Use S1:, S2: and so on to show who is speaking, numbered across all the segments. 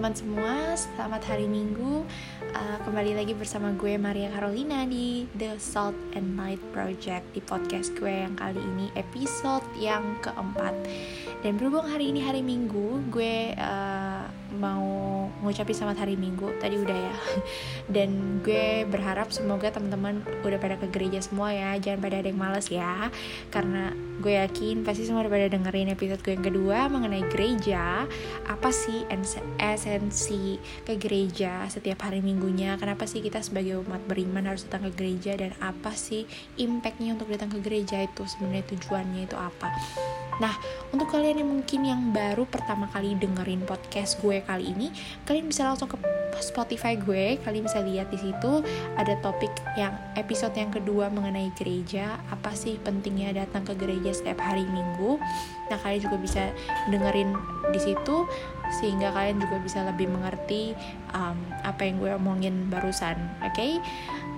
S1: Teman-teman semua, selamat hari Minggu. Uh, kembali lagi bersama gue Maria Carolina di The Salt and Light Project di podcast gue yang kali ini episode yang keempat. Dan berhubung hari ini hari Minggu, gue uh, mau ngucapin selamat hari Minggu. Tadi udah ya. Dan gue berharap semoga teman-teman udah pada ke gereja semua ya. Jangan pada ada yang males ya. Karena gue yakin pasti semua udah pada dengerin episode gue yang kedua mengenai gereja. Apa sih esensi ke gereja setiap hari minggunya? Kenapa sih kita sebagai umat beriman harus datang ke gereja dan apa sih impactnya untuk datang ke gereja itu sebenarnya tujuannya itu apa? Nah, untuk kalian yang mungkin yang baru pertama kali dengerin podcast gue kali ini, kalian bisa langsung ke Spotify gue. Kalian bisa lihat di situ ada topik yang episode yang kedua mengenai gereja. Apa sih pentingnya datang ke gereja setiap hari Minggu? Nah, kalian juga bisa dengerin di situ sehingga kalian juga bisa lebih mengerti um, apa yang gue omongin barusan. Oke? Okay?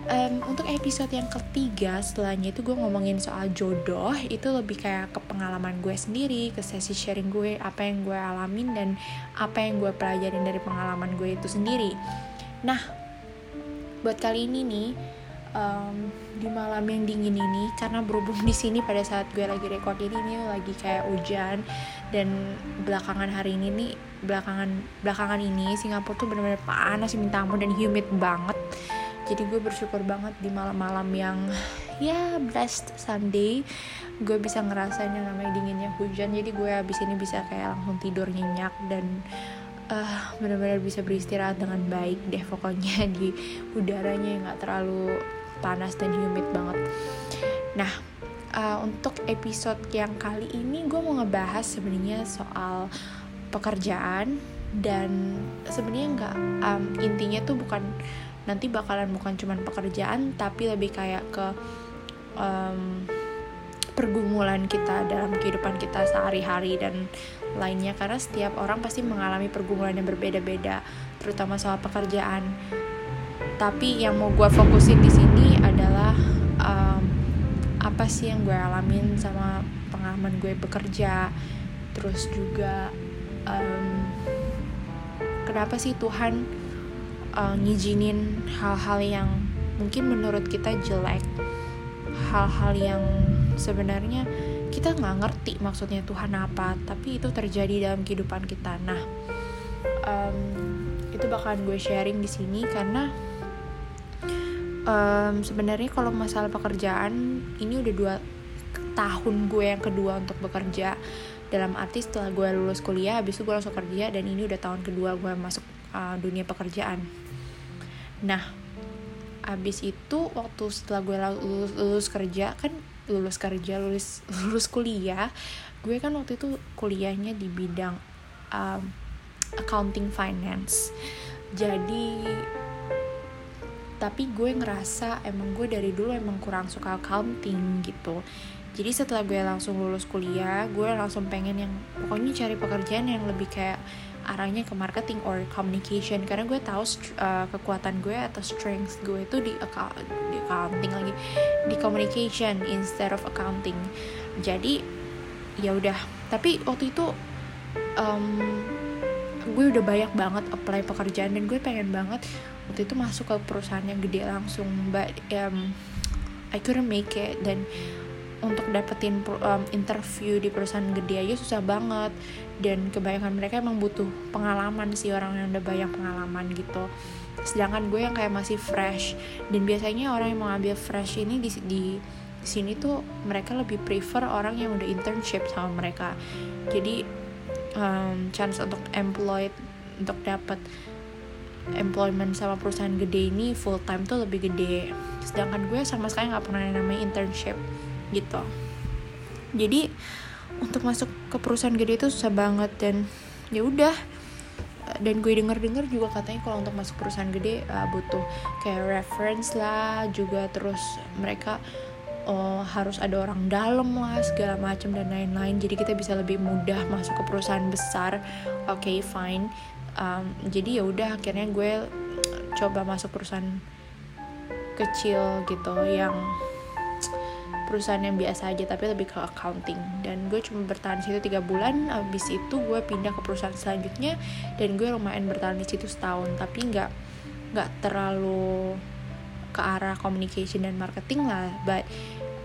S1: Um, untuk episode yang ketiga setelahnya itu gue ngomongin soal jodoh. Itu lebih kayak ke pengalaman gue sendiri ke sesi sharing gue apa yang gue alamin dan apa yang gue pelajarin dari pengalaman gue itu sendiri. Nah buat kali ini nih um, di malam yang dingin ini karena berhubung di sini pada saat gue lagi record ini ini lagi kayak hujan dan belakangan hari ini nih belakangan belakangan ini Singapura tuh benar-benar panas minta ampun dan humid banget jadi gue bersyukur banget di malam-malam yang ya blessed Sunday gue bisa ngerasain yang namanya dinginnya hujan. Jadi gue abis ini bisa kayak langsung tidur nyenyak dan uh, benar-benar bisa beristirahat dengan baik deh pokoknya di udaranya yang gak terlalu panas dan humid banget. Nah uh, untuk episode yang kali ini gue mau ngebahas sebenarnya soal pekerjaan dan sebenarnya nggak um, intinya tuh bukan nanti bakalan bukan cuman pekerjaan tapi lebih kayak ke um, pergumulan kita dalam kehidupan kita sehari-hari dan lainnya. Karena setiap orang pasti mengalami pergumulan yang berbeda-beda terutama soal pekerjaan. Tapi yang mau gue fokusin di sini adalah um, apa sih yang gue alamin sama pengalaman gue bekerja. Terus juga um, kenapa sih Tuhan uh, ngizinin hal-hal yang mungkin menurut kita jelek. Hal-hal yang sebenarnya kita nggak ngerti maksudnya Tuhan apa tapi itu terjadi dalam kehidupan kita. Nah um, itu bakalan gue sharing di sini karena um, sebenarnya kalau masalah pekerjaan ini udah dua tahun gue yang kedua untuk bekerja. Dalam arti setelah gue lulus kuliah habis itu gue langsung kerja dan ini udah tahun kedua gue masuk uh, dunia pekerjaan nah abis itu waktu setelah gue lulus, lulus kerja kan lulus kerja lulus lulus kuliah gue kan waktu itu kuliahnya di bidang um, accounting finance. Jadi tapi gue ngerasa emang gue dari dulu emang kurang suka accounting gitu. Jadi setelah gue langsung lulus kuliah gue langsung pengen yang pokoknya cari pekerjaan yang lebih kayak arahnya ke marketing or communication. Karena gue tahu uh, kekuatan gue atau strength gue itu di, account, di accounting lagi. Di communication instead of accounting. Jadi ya udah. Tapi waktu itu um, gue udah banyak banget apply pekerjaan dan gue pengen banget waktu itu masuk ke perusahaan yang gede langsung. But um, I couldn't make it. Dan untuk dapetin um, interview di perusahaan gede aja susah banget. Dan kebanyakan mereka emang butuh pengalaman sih orang yang udah banyak pengalaman gitu. Sedangkan gue yang kayak masih fresh. Dan biasanya orang yang mau ambil fresh ini di, di sini tuh mereka lebih prefer orang yang udah internship sama mereka. Jadi um, chance untuk employed untuk dapat employment sama perusahaan gede ini full time tuh lebih gede. Sedangkan gue sama sekali nggak pernah namanya internship gitu. Jadi untuk masuk ke perusahaan gede itu susah banget dan ya udah. Dan gue denger dengar juga katanya kalau untuk masuk perusahaan gede uh, butuh kayak reference lah juga terus mereka oh, harus ada orang dalam lah segala macam dan lain-lain. Jadi kita bisa lebih mudah masuk ke perusahaan besar. Oke okay, fine. Um, jadi ya udah akhirnya gue coba masuk perusahaan kecil gitu yang perusahaan yang biasa aja tapi lebih ke accounting. Dan gue cuma bertahan di situ tiga bulan abis itu gue pindah ke perusahaan selanjutnya dan gue lumayan bertahan di situ setahun. Tapi nggak nggak terlalu ke arah communication dan marketing lah but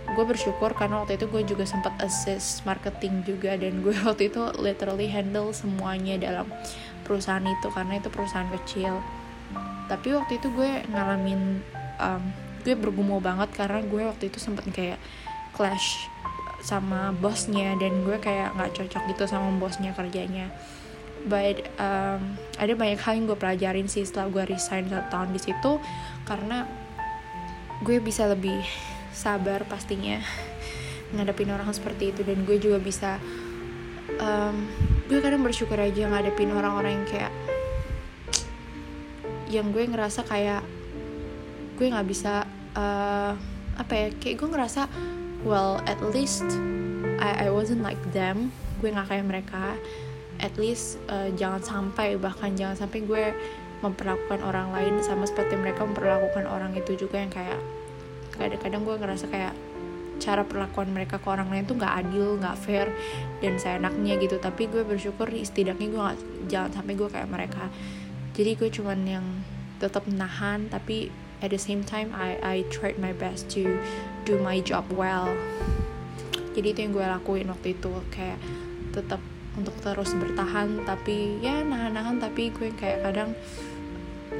S1: gue bersyukur karena waktu itu gue juga sempat assist marketing juga dan gue waktu itu literally handle semuanya dalam perusahaan itu karena itu perusahaan kecil. Tapi waktu itu gue ngalamin um, gue bergumul banget karena gue waktu itu sempet kayak clash sama bosnya dan gue kayak nggak cocok gitu sama bosnya kerjanya. But um, ada banyak hal yang gue pelajarin sih setelah gue resign satu tahun di situ karena gue bisa lebih sabar pastinya ngadepin orang seperti itu dan gue juga bisa um, gue kadang bersyukur aja ngadepin orang-orang yang kayak yang gue ngerasa kayak gue nggak bisa uh, apa ya kayak gue ngerasa well at least I I wasn't like them. Gue nggak kayak mereka. At least uh, jangan sampai bahkan jangan sampai gue memperlakukan orang lain sama seperti mereka memperlakukan orang itu juga yang kayak kadang-kadang gue ngerasa kayak cara perlakuan mereka ke orang lain tuh nggak adil nggak fair dan saya enaknya gitu. Tapi gue bersyukur setidaknya gue gak, jangan sampai gue kayak mereka. Jadi gue cuman yang tetap nahan tapi at the same time I I tried my best to do my job well. Jadi itu yang gue lakuin waktu itu kayak tetap untuk terus bertahan tapi ya nahan-nahan tapi gue kayak kadang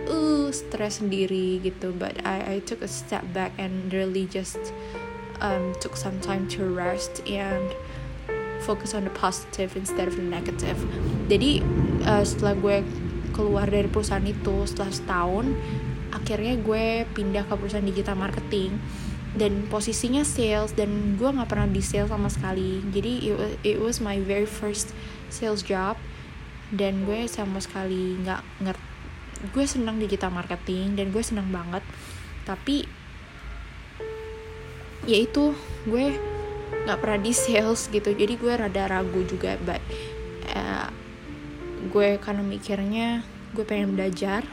S1: uh stres sendiri gitu. But I I took a step back and really just um, took some time to rest and focus on the positive instead of the negative. Jadi uh, setelah gue keluar dari perusahaan itu setelah setahun akhirnya gue pindah ke perusahaan digital marketing. Dan posisinya sales dan gue nggak pernah di sales sama sekali. Jadi it was, my very first sales job. Dan gue sama sekali nggak ngerti gue senang digital marketing dan gue senang banget. Tapi ya itu gue nggak pernah di sales gitu. Jadi gue rada ragu juga but uh, gue karena mikirnya gue pengen belajar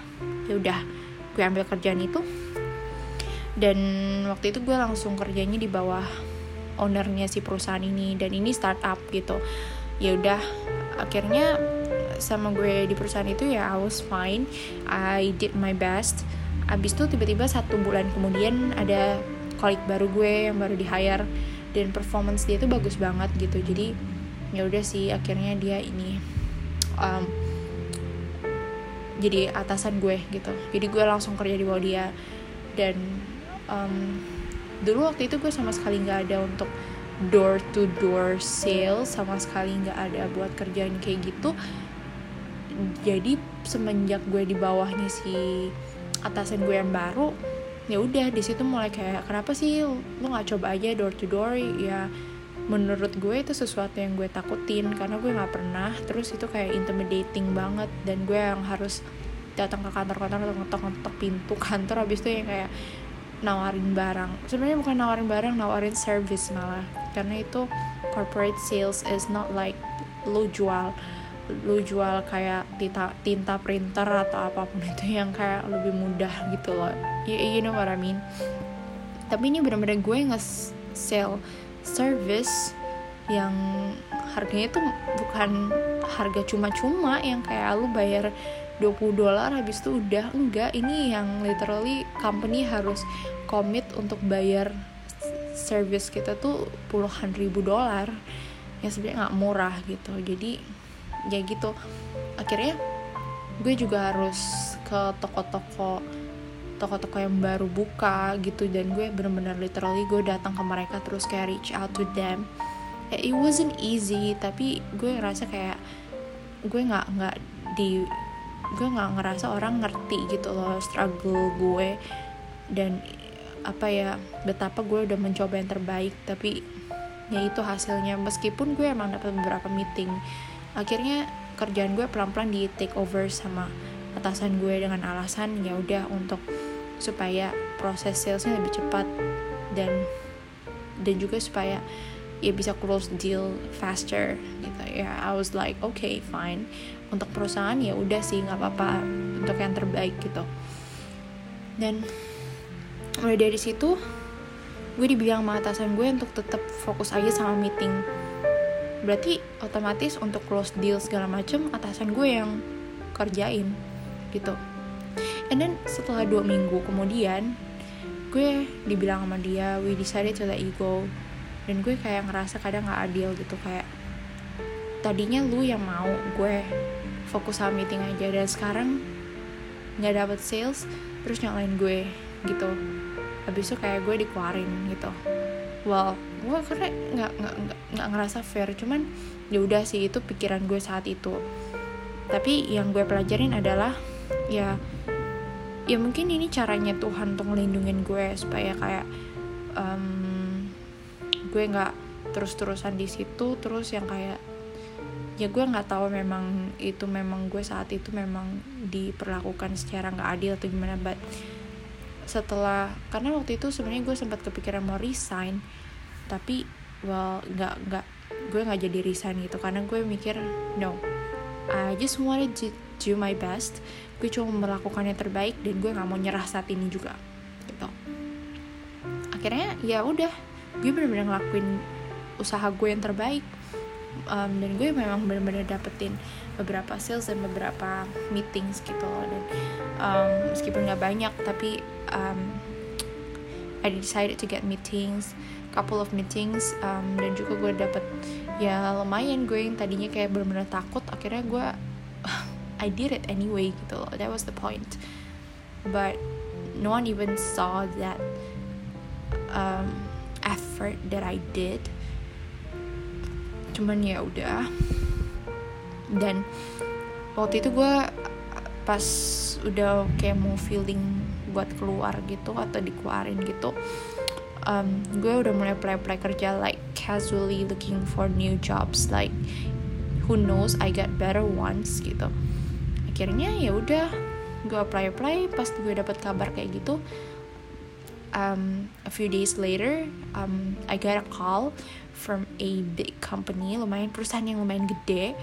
S1: ya udah gue ambil kerjaan itu. Dan waktu itu gue langsung kerjanya di bawah ownernya si perusahaan ini dan ini startup gitu. Ya udah akhirnya sama gue di perusahaan itu ya I was fine. I did my best. Abis itu tiba-tiba satu bulan kemudian ada kolik baru gue yang baru di hire dan performance dia tuh bagus banget gitu. Jadi ya udah sih akhirnya dia ini um, jadi atasan gue gitu. Jadi gue langsung kerja di bawah dia. Dan um, dulu waktu itu gue sama sekali nggak ada untuk door to door sales sama sekali nggak ada buat kerjaan kayak gitu. Jadi semenjak gue di bawahnya si atasan gue yang baru ya udah di situ mulai kayak kenapa sih lo nggak coba aja door to door? Ya menurut gue itu sesuatu yang gue takutin karena gue nggak pernah terus itu kayak intimidating banget dan gue yang harus datang ke kantor-kantor atau ngetok-ngetok pintu kantor habis itu yang kayak nawarin barang. Sebenarnya bukan nawarin barang nawarin service malah. Karena itu corporate sales is not like lo jual lu jual kayak tinta, tinta printer atau apa pun itu yang kayak lebih mudah gitu loh. You, you know what I mean? Tapi ini bener-bener gue nge-sell service yang harganya tuh bukan harga cuma-cuma yang kayak lu bayar 20 dolar habis itu udah enggak. Ini yang literally company harus komit untuk bayar service kita tuh puluhan ribu dolar. Yang sebenarnya nggak murah gitu. Jadi ya gitu. Akhirnya gue juga harus ke toko-toko toko-toko yang baru buka gitu dan gue bener-bener literally gue datang ke mereka terus kayak reach out to them. It wasn't easy tapi gue ngerasa kayak gue nggak nggak di gue nggak ngerasa orang ngerti gitu loh struggle gue dan apa ya betapa gue udah mencoba yang terbaik tapi ya itu hasilnya. Meskipun gue emang dapat beberapa meeting akhirnya kerjaan gue pelan-pelan di take over sama atasan gue dengan alasan ya udah untuk supaya proses salesnya lebih cepat dan dan juga supaya ya bisa close deal faster gitu ya. I was like okay fine. Untuk perusahaan ya udah sih nggak apa-apa untuk yang terbaik gitu. Dan mulai dari situ gue dibilang sama atasan gue untuk tetap fokus aja sama meeting. Berarti otomatis untuk close deal segala macem atasan gue yang kerjain gitu and then setelah dua minggu kemudian gue dibilang sama dia we decided to let you go. Dan gue kayak ngerasa kadang nggak adil gitu kayak tadinya lu yang mau gue fokus sama meeting aja dan sekarang nggak dapet sales terus nyalain gue gitu. Habis itu kayak gue dikeluarin gitu. Well gue karena nggak nggak nggak ngerasa fair cuman ya udah sih itu pikiran gue saat itu. Tapi yang gue pelajarin adalah ya ya mungkin ini caranya Tuhan untuk ngelindungin gue supaya kayak um, gue nggak terus-terusan di situ terus yang kayak ya gue nggak tahu memang itu memang gue saat itu memang diperlakukan secara nggak adil atau gimana but setelah karena waktu itu sebenarnya gue sempat kepikiran mau resign tapi well nggak nggak gue nggak jadi resign gitu karena gue mikir no I just wanted to do my best. Gue cuma melakukan yang terbaik dan gue nggak mau nyerah saat ini juga gitu. Akhirnya ya udah gue bener-bener ngelakuin usaha gue yang terbaik. Um, dan gue memang bener-bener dapetin beberapa sales dan beberapa meetings gitu loh. Dan um, meskipun nggak banyak tapi um, I decided to get meetings couple of meetings um, dan juga gue dapet ya lumayan gue yang tadinya kayak bener-bener takut. Akhirnya gue I did it anyway gitu loh. That was the point. But no one even saw that um, effort that I did. Cuman ya udah. Dan waktu itu gue pas udah kayak mau feeling buat keluar gitu atau dikeluarin gitu um, gue udah mulai apply apply kerja like casually looking for new jobs. Like who knows I get better ones gitu akhirnya ya udah gue apply apply pas gue dapet kabar kayak gitu um, a few days later um, I got a call from a big company lumayan perusahaan yang lumayan gede.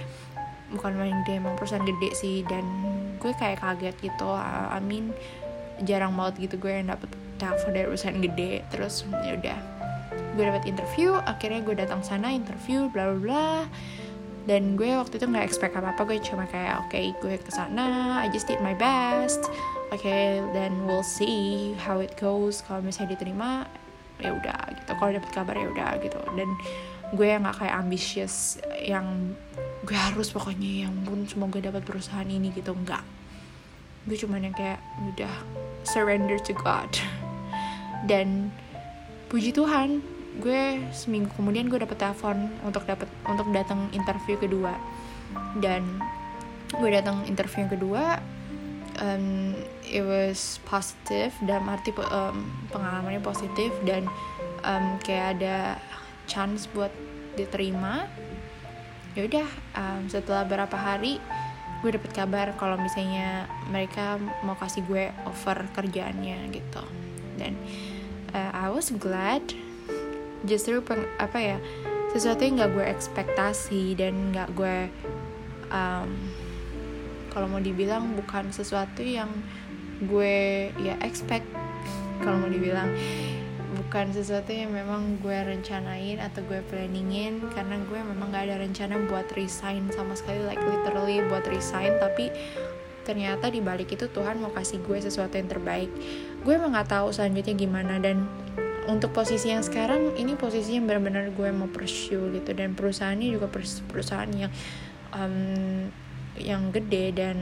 S1: Bukan lumayan gede emang perusahaan gede sih dan gue kayak kaget gitu I mean jarang banget gitu gue yang dapet telepon dari perusahaan gede. Terus ya udah gue dapet interview akhirnya gue datang sana interview bla bla bla dan gue waktu itu nggak expect apa apa gue cuma kayak oke okay, gue ke sana I just did my best. Oke okay, then we'll see how it goes. Kalau misalnya diterima ya udah gitu. Kalau dapet kabar ya udah gitu. Dan gue yang nggak kayak ambisius yang gue harus pokoknya yang pun semoga dapat perusahaan ini gitu. Enggak gue cuman yang kayak udah surrender to God. Dan puji Tuhan gue seminggu kemudian gue dapet telepon untuk dapat untuk datang interview kedua. Dan gue datang interview kedua um, it was positive dan arti um, pengalamannya positif dan um, kayak ada chance buat diterima. Ya udah um, setelah berapa hari gue dapet kabar kalau misalnya mereka mau kasih gue offer kerjaannya gitu. Dan uh, I was glad justru peng, apa ya sesuatu yang nggak gue ekspektasi dan nggak gue um, kalau mau dibilang bukan sesuatu yang gue ya expect. Kalau mau dibilang bukan sesuatu yang memang gue rencanain atau gue planningin karena gue memang gak ada rencana buat resign sama sekali like literally buat resign tapi ternyata di balik itu Tuhan mau kasih gue sesuatu yang terbaik. Gue emang gak tahu selanjutnya gimana dan untuk posisi yang sekarang ini posisi yang benar-benar gue mau pursue gitu. Dan perusahaannya juga perusahaan yang um, yang gede dan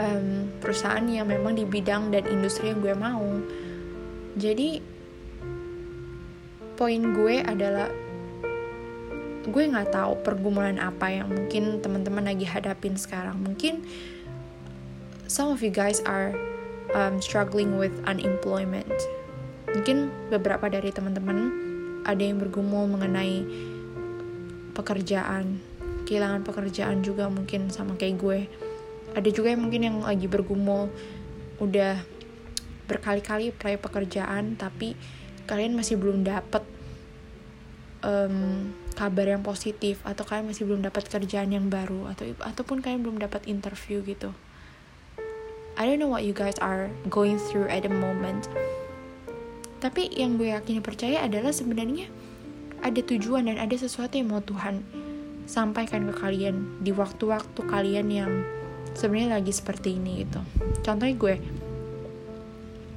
S1: um, perusahaan yang memang di bidang dan industri yang gue mau. Jadi poin gue adalah gue nggak tahu pergumulan apa yang mungkin teman-teman lagi hadapin sekarang. Mungkin some of you guys are um, struggling with unemployment mungkin beberapa dari teman-teman ada yang bergumul mengenai pekerjaan kehilangan pekerjaan juga mungkin sama kayak gue. Ada juga yang mungkin yang lagi bergumul udah berkali-kali apply pekerjaan tapi kalian masih belum dapet um, kabar yang positif atau kalian masih belum dapat kerjaan yang baru atau ataupun kalian belum dapat interview gitu. I don't know what you guys are going through at the moment tapi yang gue yakin percaya adalah sebenarnya ada tujuan dan ada sesuatu yang mau Tuhan sampaikan ke kalian di waktu-waktu kalian yang sebenarnya lagi seperti ini gitu. Contohnya gue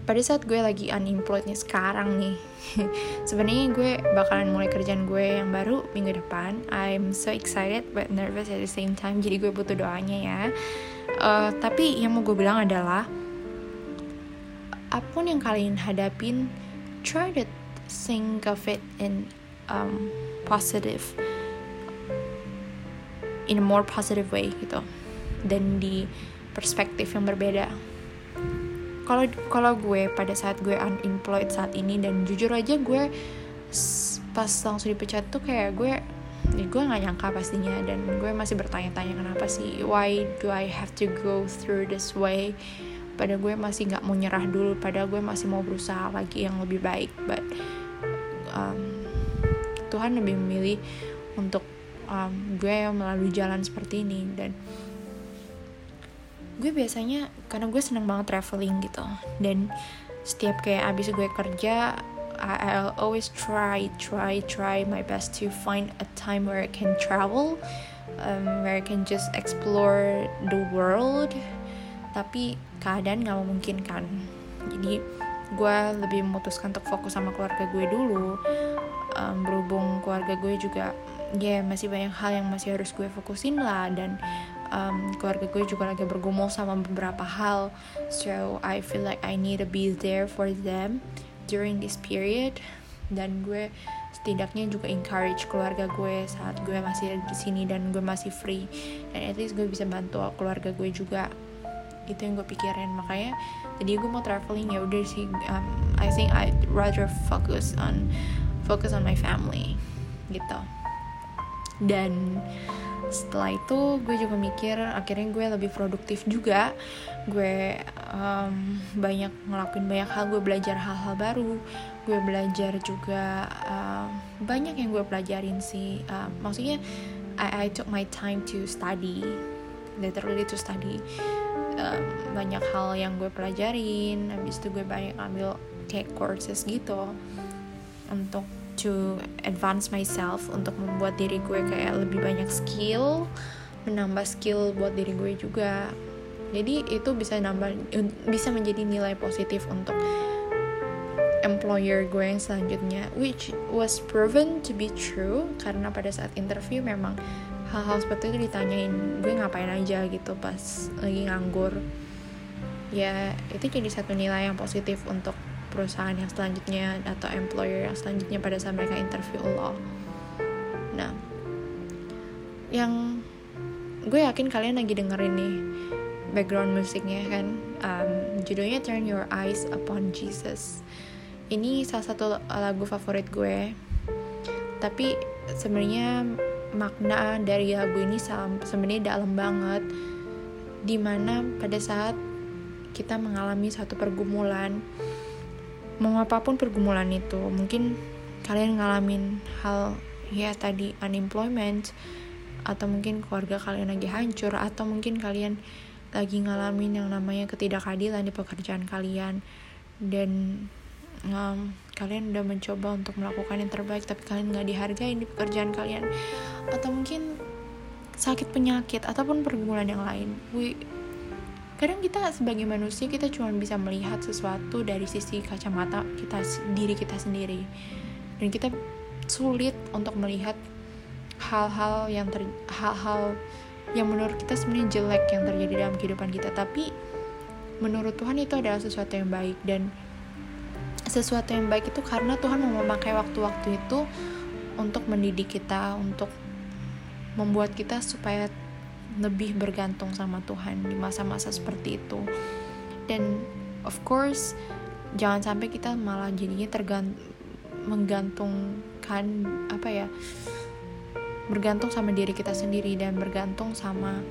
S1: pada saat gue lagi unemployednya sekarang nih sebenarnya gue bakalan mulai kerjaan gue yang baru minggu depan. I'm so excited but nervous at the same time jadi gue butuh doanya ya. Uh, tapi yang mau gue bilang adalah apa pun yang kalian hadapin try to think of it in um, positive in a more positive way gitu dan di perspektif yang berbeda. Kalau kalau gue pada saat gue unemployed saat ini dan jujur aja gue pas langsung dipecat tuh kayak gue ya gue nggak nyangka pastinya dan gue masih bertanya-tanya kenapa sih why do I have to go through this way pada gue masih nggak mau nyerah dulu pada gue masih mau berusaha lagi yang lebih baik. But um, Tuhan lebih memilih untuk um, gue melalui jalan seperti ini. Dan gue biasanya karena gue seneng banget traveling gitu. Dan setiap kayak abis gue kerja I'll always try try try my best to find a time where I can travel um, where I can just explore the world tapi keadaan gak memungkinkan. Jadi gue lebih memutuskan untuk fokus sama keluarga gue dulu. Um, berhubung keluarga gue juga ya yeah, masih banyak hal yang masih harus gue fokusin lah. Dan um, keluarga gue juga lagi bergumul sama beberapa hal. So I feel like I need to be there for them during this period. Dan gue setidaknya juga encourage keluarga gue saat gue masih di sini dan gue masih free. Dan at least gue bisa bantu keluarga gue juga itu yang gue pikirin. Makanya jadi gue mau traveling ya udah sih um, I think I rather focus on focus on my family gitu. Dan setelah itu gue juga mikir akhirnya gue lebih produktif juga. Gue um, banyak ngelakuin banyak hal gue belajar hal-hal baru. Gue belajar juga um, banyak yang gue pelajarin sih. Um, maksudnya I, I took my time to study literally to study um, banyak hal yang gue pelajarin habis itu gue banyak ambil kayak courses gitu untuk to advance myself untuk membuat diri gue kayak lebih banyak skill menambah skill buat diri gue juga. Jadi itu bisa nambah bisa menjadi nilai positif untuk employer gue yang selanjutnya which was proven to be true karena pada saat interview memang hal-hal seperti itu ditanyain gue ngapain aja? gitu pas lagi nganggur. Ya itu jadi satu nilai yang positif untuk perusahaan yang selanjutnya atau employer yang selanjutnya pada saat mereka interview lo. Nah yang gue yakin kalian lagi dengerin nih background musiknya kan? Um, judulnya Turn Your Eyes Upon Jesus. Ini salah satu lagu favorit gue. Tapi sebenarnya makna dari lagu ini sebenarnya dalam banget. Di mana pada saat kita mengalami satu pergumulan mau apa pun pergumulan itu mungkin kalian ngalamin hal ya tadi unemployment atau mungkin keluarga kalian lagi hancur atau mungkin kalian lagi ngalamin yang namanya ketidakadilan di pekerjaan kalian. Dan um, kalian udah mencoba untuk melakukan yang terbaik tapi kalian nggak dihargai di pekerjaan kalian atau mungkin sakit penyakit ataupun pergumulan yang lain. We kadang kita sebagai manusia kita cuma bisa melihat sesuatu dari sisi kacamata kita diri kita sendiri. Dan kita sulit untuk melihat hal-hal yang ter hal-hal yang menurut kita sebenarnya jelek yang terjadi dalam kehidupan kita. Tapi menurut Tuhan itu adalah sesuatu yang baik. Dan sesuatu yang baik itu karena Tuhan mau memakai waktu-waktu itu untuk mendidik kita untuk membuat kita supaya lebih bergantung sama Tuhan di masa-masa seperti itu. Dan of course jangan sampai kita malah jadinya tergant menggantungkan apa ya bergantung sama diri kita sendiri dan bergantung sama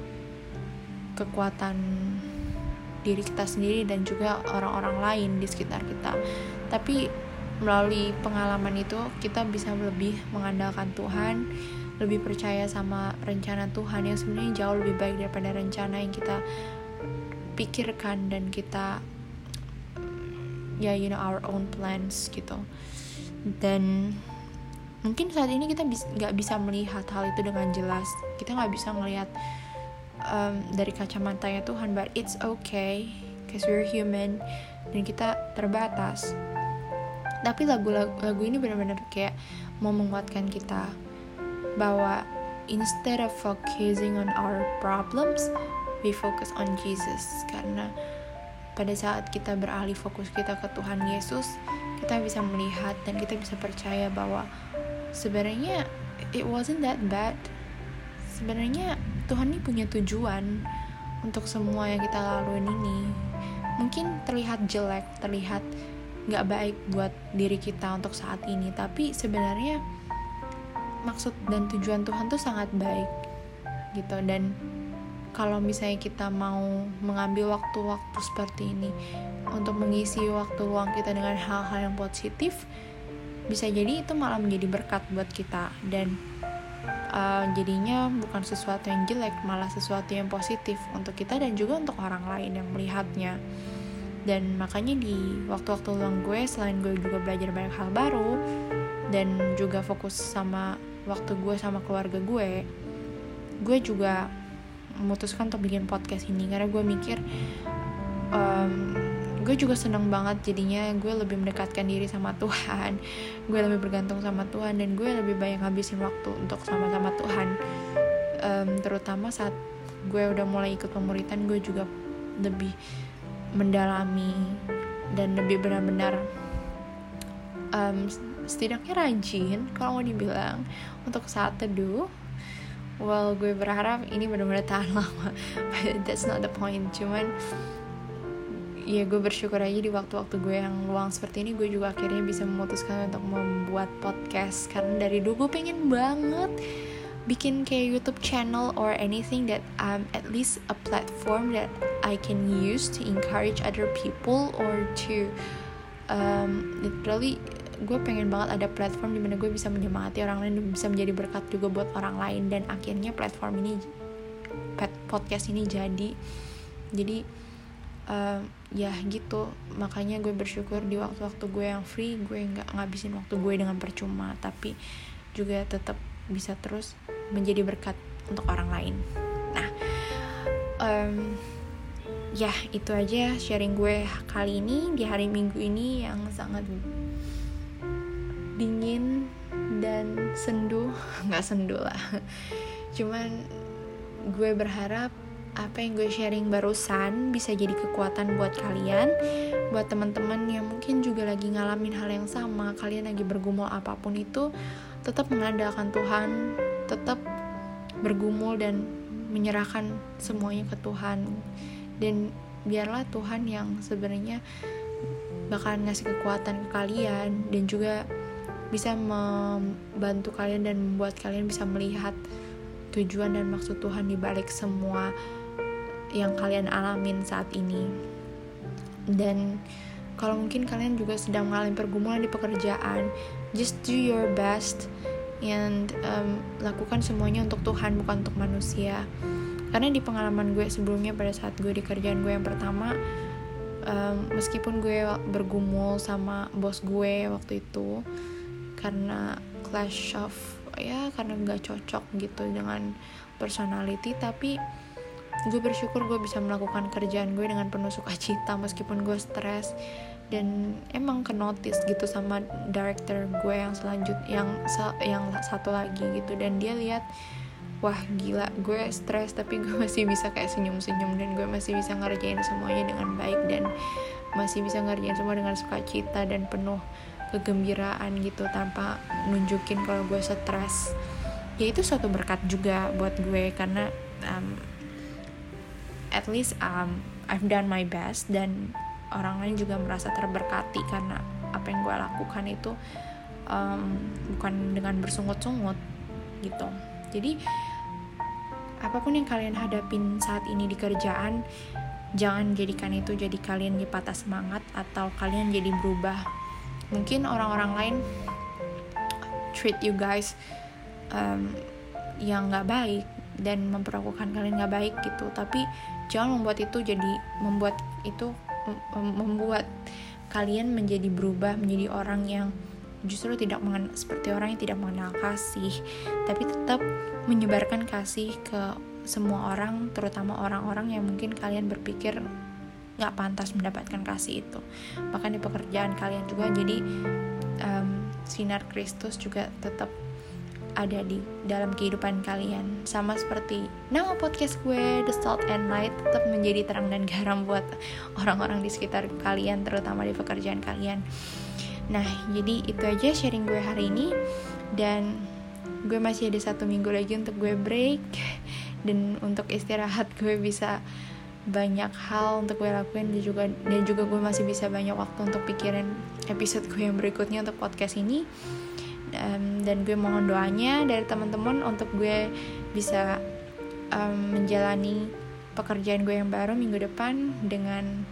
S1: kekuatan diri kita sendiri dan juga orang-orang lain di sekitar kita. Tapi melalui pengalaman itu kita bisa lebih mengandalkan Tuhan lebih percaya sama rencana Tuhan yang sebenarnya jauh lebih baik daripada rencana yang kita pikirkan dan kita ya yeah, you know our own plans gitu. Dan mungkin saat ini kita nggak bis, bisa melihat hal itu dengan jelas. Kita nggak bisa melihat um, dari kacamatanya Tuhan but it's okay cause we're human dan kita terbatas. Tapi lagu-lagu ini benar-benar kayak mau menguatkan kita bahwa instead of focusing on our problems we focus on Jesus karena pada saat kita beralih fokus kita ke Tuhan Yesus, kita bisa melihat dan kita bisa percaya bahwa sebenarnya it wasn't that bad. Sebenarnya Tuhan ini punya tujuan untuk semua yang kita laluin ini. Mungkin terlihat jelek, terlihat nggak baik buat diri kita untuk saat ini, tapi sebenarnya maksud dan tujuan Tuhan tuh sangat baik gitu. Dan kalau misalnya kita mau mengambil waktu-waktu seperti ini untuk mengisi waktu luang kita dengan hal-hal yang positif bisa jadi itu malah menjadi berkat buat kita. Dan uh, jadinya bukan sesuatu yang jelek malah sesuatu yang positif untuk kita dan juga untuk orang lain yang melihatnya. Dan makanya di waktu-waktu luang gue selain gue juga belajar banyak hal baru dan juga fokus sama waktu gue sama keluarga gue gue juga memutuskan untuk bikin podcast ini. Karena gue mikir um, gue juga seneng banget jadinya gue lebih mendekatkan diri sama Tuhan. Gue lebih bergantung sama Tuhan dan gue lebih banyak ngabisin waktu untuk sama-sama Tuhan. Um, terutama saat gue udah mulai ikut pemuritan gue juga lebih mendalami dan lebih benar-benar um, setidaknya rajin kalau mau dibilang untuk saat teduh. Well gue berharap ini benar-benar tahan lama but that's not the point. Cuman ya gue bersyukur aja di waktu-waktu gue yang luang seperti ini gue juga akhirnya bisa memutuskan untuk membuat podcast. Karena dari dulu gue pengen banget bikin kayak YouTube channel or anything that um at least a platform that I can use to encourage other people or to um literally gue pengen banget ada platform di mana gue bisa menyemangati orang lain dan bisa menjadi berkat juga buat orang lain. Dan akhirnya platform ini podcast ini jadi. Jadi uh, ya gitu. Makanya gue bersyukur di waktu-waktu gue yang free gue nggak ngabisin waktu gue dengan percuma. Tapi juga tetap bisa terus menjadi berkat untuk orang lain. Nah um, ya itu aja sharing gue kali ini di hari minggu ini yang sangat dingin dan sendu. Nggak sendu lah. Cuman gue berharap apa yang gue sharing barusan bisa jadi kekuatan buat kalian buat teman-teman yang mungkin juga lagi ngalamin hal yang sama kalian lagi bergumul apa pun itu tetap mengandalkan Tuhan tetap bergumul dan menyerahkan semuanya ke Tuhan. Dan biarlah Tuhan yang sebenarnya bakalan ngasih kekuatan ke kalian dan juga bisa membantu kalian dan membuat kalian bisa melihat tujuan dan maksud Tuhan di balik semua yang kalian alamin saat ini. Dan kalau mungkin kalian juga sedang mengalami pergumulan di pekerjaan, just do your best and um, lakukan semuanya untuk Tuhan bukan untuk manusia. Karena di pengalaman gue sebelumnya pada saat gue di kerjaan gue yang pertama, um, meskipun gue bergumul sama bos gue waktu itu, karena clash of ya karena nggak cocok gitu dengan personality. Tapi gue bersyukur gue bisa melakukan kerjaan gue dengan penuh sukacita meskipun gue stres. Dan emang ke notice gitu sama director gue yang selanjut yang yang satu lagi gitu. Dan dia lihat wah gila gue stres tapi gue masih bisa kayak senyum-senyum. Dan gue masih bisa ngerjain semuanya dengan baik. Dan masih bisa ngerjain semua dengan sukacita dan penuh kegembiraan gitu tanpa nunjukin kalau gue stres. Ya itu suatu berkat juga buat gue karena um, at least um, I've done my best dan orang lain juga merasa terberkati karena apa yang gue lakukan itu um, bukan dengan bersungut-sungut gitu. Jadi apa pun yang kalian hadapin saat ini di kerjaan jangan jadikan itu jadi kalian di patah semangat atau kalian jadi berubah mungkin orang-orang lain treat you guys um, yang nggak baik dan memperlakukan kalian nggak baik gitu. Tapi jangan membuat itu jadi membuat itu membuat kalian menjadi berubah menjadi orang yang justru tidak mengenal, seperti orang yang tidak mengenal kasih, tapi tetap menyebarkan kasih ke semua orang, terutama orang-orang yang mungkin kalian berpikir nggak pantas mendapatkan kasih itu. Bahkan di pekerjaan kalian juga, jadi um, sinar Kristus juga tetap ada di dalam kehidupan kalian. Sama seperti nama podcast gue The Salt and Light tetap menjadi terang dan garam buat orang-orang di sekitar kalian terutama di pekerjaan kalian. Nah, jadi itu aja sharing gue hari ini. Dan gue masih ada satu minggu lagi untuk gue break. Dan untuk istirahat gue bisa banyak hal untuk gue lakuin dan juga dan juga gue masih bisa banyak waktu untuk pikirin episode gue yang berikutnya untuk podcast ini. Um, dan gue mohon doanya dari teman-teman untuk gue bisa um, menjalani pekerjaan gue yang baru minggu depan dengan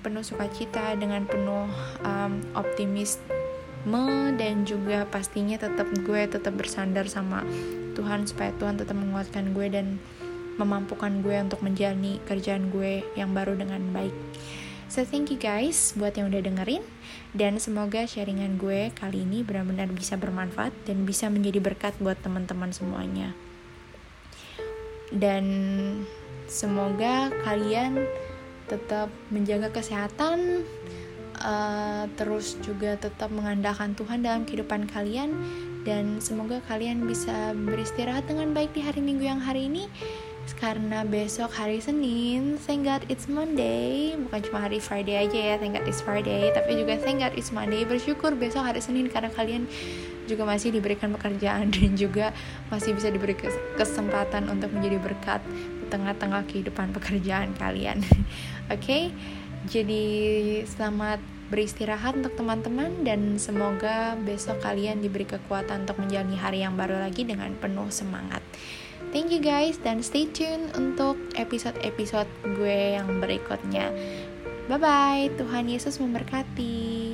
S1: penuh sukacita dengan penuh um, optimisme dan juga pastinya tetap gue tetap bersandar sama Tuhan supaya Tuhan tetap menguatkan gue dan memampukan gue untuk menjalani kerjaan gue yang baru dengan baik. So thank you guys buat yang udah dengerin dan semoga sharingan gue kali ini benar-benar bisa bermanfaat dan bisa menjadi berkat buat teman-teman semuanya. Dan semoga kalian tetap menjaga kesehatan, uh, terus juga tetap mengandalkan Tuhan dalam kehidupan kalian, dan semoga kalian bisa beristirahat dengan baik di hari Minggu yang hari ini. Karena besok hari Senin, thank God it's Monday Bukan cuma hari Friday aja ya, thank God it's Friday Tapi juga thank God it's Monday Bersyukur besok hari Senin karena kalian juga masih diberikan pekerjaan Dan juga masih bisa diberi kesempatan untuk menjadi berkat tengah-tengah kehidupan pekerjaan kalian. Oke, okay? jadi selamat beristirahat untuk teman-teman dan semoga besok kalian diberi kekuatan untuk menjalani hari yang baru lagi dengan penuh semangat. Thank you guys dan stay tune untuk episode-episode gue yang berikutnya. Bye bye, Tuhan Yesus memberkati.